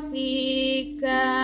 fika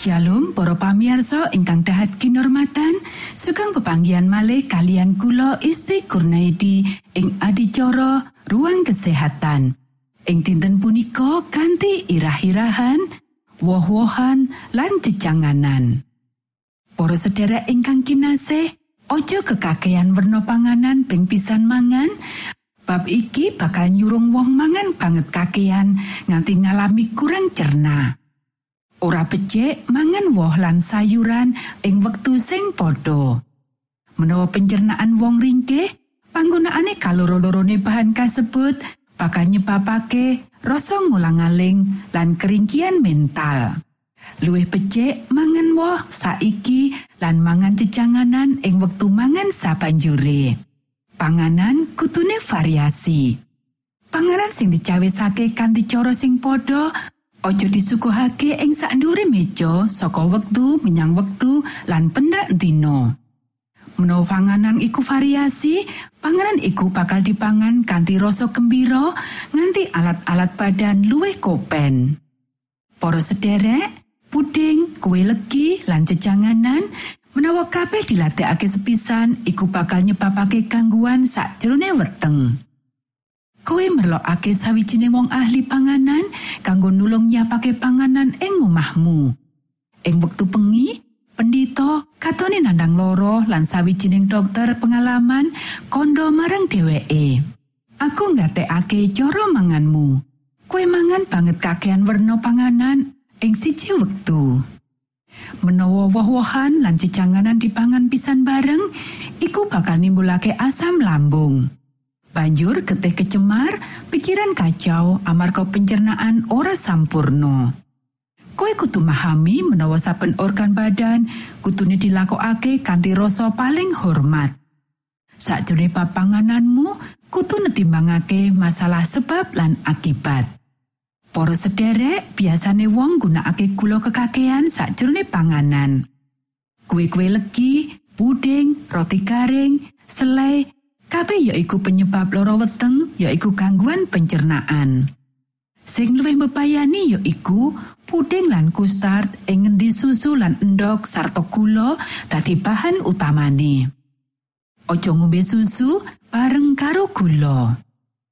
Shalom para pamirsa ingkang dahat kinormatan sugeng pepanggian malih kalian kula Isti Kurnaidi ing adicara ruang kesehatan. Ing dinten punika kanthi irah-irahan woh-wohan lan jejanganan. Para sedherek ingkang kinasih ojo kekakean werna panganan ping pisan mangan. Bab iki bakal nyurung wong mangan banget kakean nganti ngalami kurang cerna. Ora becik mangan woh lan sayuran ing wektu sing padha. Menawa pencernaan wong ringkih, panggunaane kaloro-lorone bahan kasebut bakal nyebabake rasa ngulang-aling lan keringkian mental. Luwih becik mangan woh saiki lan mangan cecanganan ing wektu mangan sabanjure. Panganan kutune variasi. Panganan sing dicawesake kanthi cara sing padha Ojo disuguhake ing sakndure meja saka wektu menyang wektu lan pendak dina. Menawa panganan iku variasi, panganan iku bakal dipangan kanthi rasa gembira nganti alat-alat badan luwih kopen. Para sederek, puding, kue legi, lan jejanganan menawa kabeh dilatihake sepisan iku bakal nyebabake gangguan sakjroning weteng. Koe merlokake sawijining wong ahli panganan kanggo nulung nyiapake panganan ing omahmu. Ing wektu bengi, pendito katone nandang loro lan sawijining dokter pengalaman kondo marang dheweke. Aku ngatekake cara manganmu. Koe mangan banget kakean werna panganan ing siji wektu. Menawa woh-wohan lan cecanganan dipangan pisan bareng, iku bakal nimbulake asam lambung. Banjur getih kecemar, pikiran kacau amarga pencernaan ora sampurno. Koe kudu memahami menawa saben organ badan kutune dilakokake kanthi rasa paling hormat. Sakjroning papangananmu kudu netimbangake masalah sebab lan akibat. Para sederek biasane wong gunakake gula kekakean sakjroning panganan. Kue-kue legi, puding, roti garing, selai, kabeh yaiku penyebab loro weteng yaiku gangguan pencernaan. Sing luwih mbebayani yaiku puding lan kustard ing ngendi susu lan endok sarta gula dadi bahan utamane. Ojo ngombe susu bareng karo gula.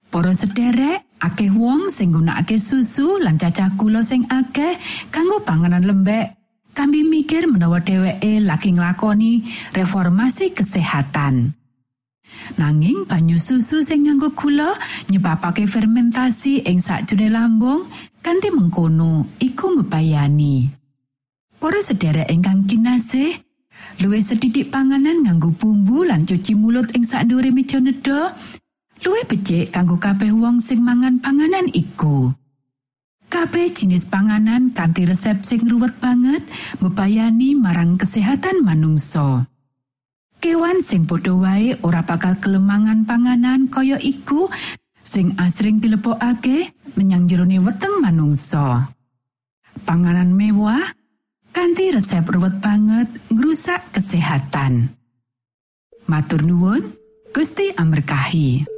Para sederek, akeh wong sing nggunakake susu lan cacah gula sing akeh kanggo panganan lembek. Kambi mikir menawa dheweke lagi nglakoni reformasi kesehatan. Nanging banyu susu sing nganggo gula nyebabake fermentasi ing sakjroning lambung kanthi mengkono iku mbebayani. Para sederek ingkang kinasih, luwih sedidik panganan nganggo bumbu lan cuci mulut ing sakndure meja nedha, luwih becik kanggo kabeh wong sing mangan panganan iku. Kabeh jenis panganan kanthi resep sing ruwet banget mbebayani marang kesehatan manungsa. Kewan sing padha wae ora bakal kelemangan panganan kaya iku sing asring dilebokake menyang jerone weteng manungsa. Panganan mewah kanthi resep ruwet banget ngrusak kesehatan. Matur nuwun, Gusti amberkahi.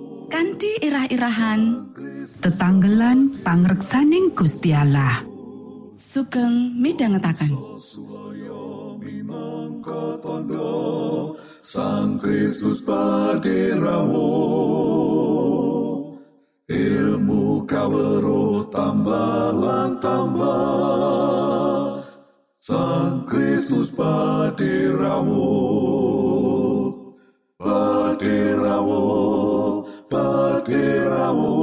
kanthi irah-irahan. Tetanggelan pangreksaning Gusti Allah. sugeng tondo Sang Kristus paderamu ilmu kawero tambah tambah. Sang Kristus paderamu paderamu paderamu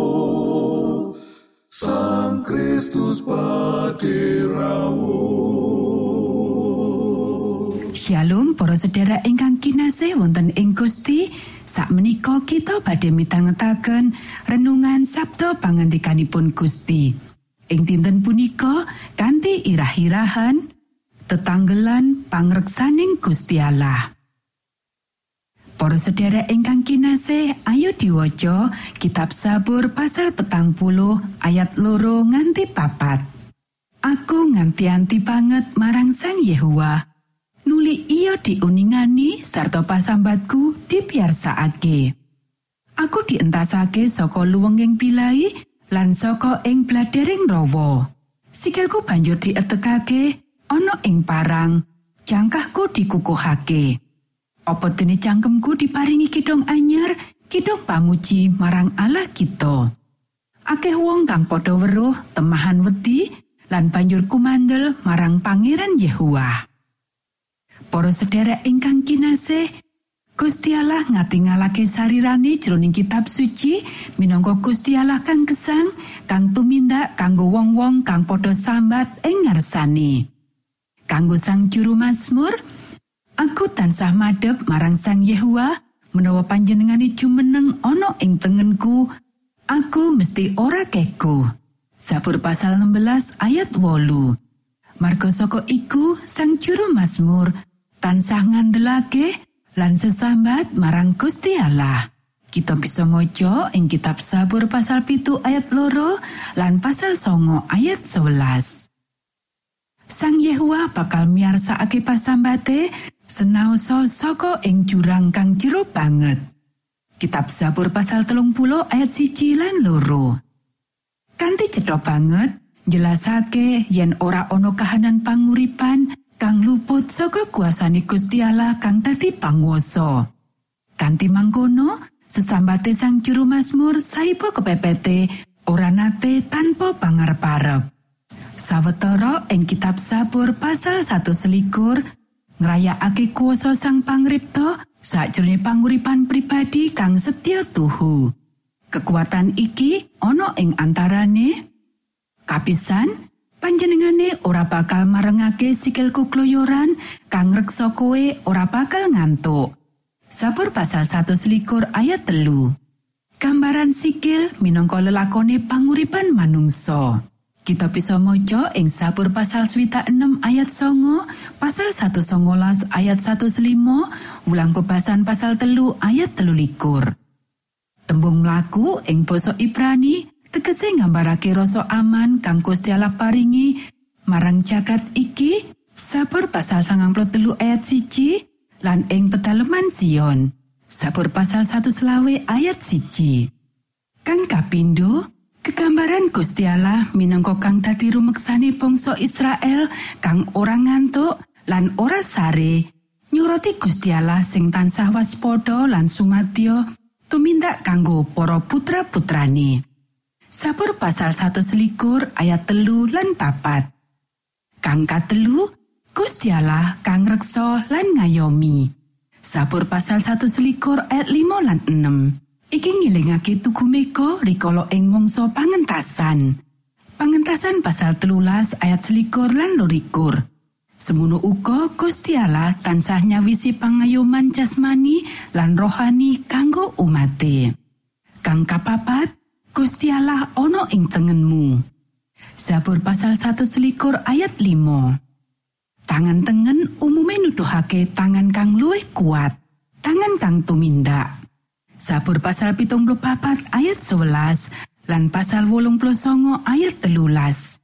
Sang Kristus paderamu Shalom para sedherek ingkang kinasih wonten ing Gusti. Sakmenika kita badhe mitangetaken renungan Sabda pangandikanipun Gusti. Ing dinten punika kanthi irah-irahan tetanggelan pangreksaning Gusti Allah Para sedherek ingkang kinasih ayo diwaca kitab Sabur pasal petang puluh ayat loro nganti papat Aku nganti-anti banget marang Sang Yehuwa nuli iya diuningani sarta pasambatku dipiarsakake. Aku dientasake saka luwenging pilai lan saka ing bladering rawa. Sikilku banjur dietekake ana ing parang, jangkahku dikukuhake. Apa dene cangkemku diparingi kidong anyar, kidong pamuji marang Allah kita. Akeh wong kang padha weruh temahan wedi lan banjur kumandel marang Pangeran Yehuwa. Para sedherek ingkang kinasih, Gusti Allah ngatingalake sarirane jroning kitab suci minangka Gusti Allah kang gesang kang tumindak kanggo wong-wong kang padha sambat ing ngarsane. Kanggo sang juru Mazmur, aku tansah madhep marang Sang Yehuwa menawa panjenengane jumeneng ana ing tengenku, aku mesti ora keku. Sabur pasal 16 ayat 8. Marga saka iku sang juru Mazmur tansah ngandelake lan sesambat marang Gusti Allah. Kita bisa maca ing kitab Sabur pasal pitu ayat loro lan pasal songo ayat 11. Sang Yehuwa bakal miarsakake pasambate senaosa saka ing jurang kang jero banget. Kitab Sabur pasal telung puluh ayat siji lan loro. Kanti cetha banget, jelasake yen ora ana kahanan panguripan kang luput saka kuasane Gusti Allah kang dadi panguwasa. Kanti mangkono, sesambate sang juru Mazmur saipo kepepete ora nate tanpa pangarep-arep. Sawetara ing kitab Sabur pasal satu selikur ngrayakake kuasa sang pangripta sakjroning panguripan pribadi kang setya tuhu. Kekuatan iki ana ing antarane kapisan panjenengane ora bakal marengake sikilku kloyoran kang reksa kowe ora bakal ngantuk. Sabur pasal satu selikur ayat telu. Gambaran sikil minangka lelakone panguripan manungsa. Kita bisa maca ing Sabur pasal swita 6 ayat songo, pasal 119 ayat 1 selimo, ulang kebasan pasal telu ayat telu likur. Tembung mlaku ing basa Ibrani tegese nggambarake rasa aman kang Gusti Allah paringi marang jagat iki. Sabur pasal 93 ayat siji lan ing pedaleman Sion. Sabur pasal satu selawe ayat siji. Kang kapindo, kegambaran Gusti Allah minangka kang dadi rumeksane bangsa Israel kang ora ngantuk lan ora sare. Nyuroti Gusti Allah sing tansah waspada lan sumadyo tumindak kanggo para putra-putrane. Sabur pasal satu selikur ayat telu lan papat. Kang katelu, Gusti Allah kang reksa lan ngayomi. Sabur pasal satu selikur ayat 5 lan 6. Iki ngilingake tugu mega rikala ing mangsa pangentasan. Pangentasan pasal telulas ayat selikur lan lorikur. Semono uga Gusti Allah tansah nyawisi pangayoman jasmani lan rohani kanggo umate. Kang kapapat, Gusti Allah ana ing tengenmu. Zabur pasal 1 ayat 5. Tangan tengen umume nuduhake tangan kang luwih kuat, tangan kang tumindak. Zabur pasal pitung papat ayat 11 lan pasal wolung ayat telulas.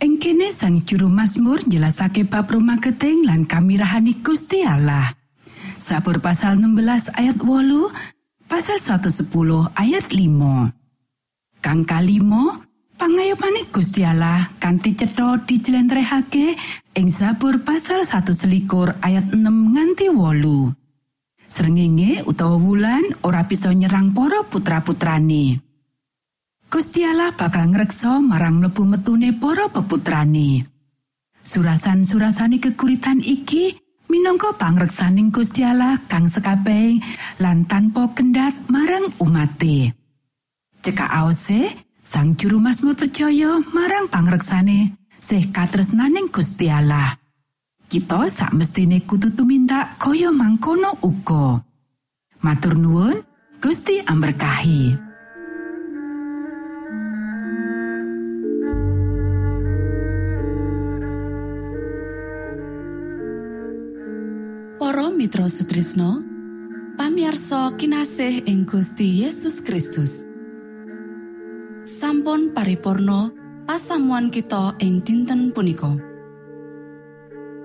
Ing kene sang juru Mazmur jelasake bab rumah geteng lan kamirahani Gusti Allah. Sabur pasal 16 ayat 8, pasal 110 ayat 5. Kang kalimo, pangayomane Gusti Allah kanthi cetha dijlentrehake ing Sabur pasal 1 selikur ayat 6 nganti wolu. Srengenge utawa wulan ora bisa nyerang para putra-putrane. Gusti Allah bakal ngreksa marang mlebu metune para peputrane. Surasan-surasane kekuritan iki minangka pangreksaning Gusti Allah kang sekabeh lan tanpa kendhat marang umate. Cekak aose, sang juru Mazmur percaya marang pangreksane sih katresnaning Gusti Allah. Kita sak mestine kudu tumindak kaya mangkono uga. Matur nuwun, Gusti amberkahi. Para Mitra Sutrisno pamiarsa kinasih ing Gusti Yesus Kristus sampun paripurno pasamuan kita ing dinten punika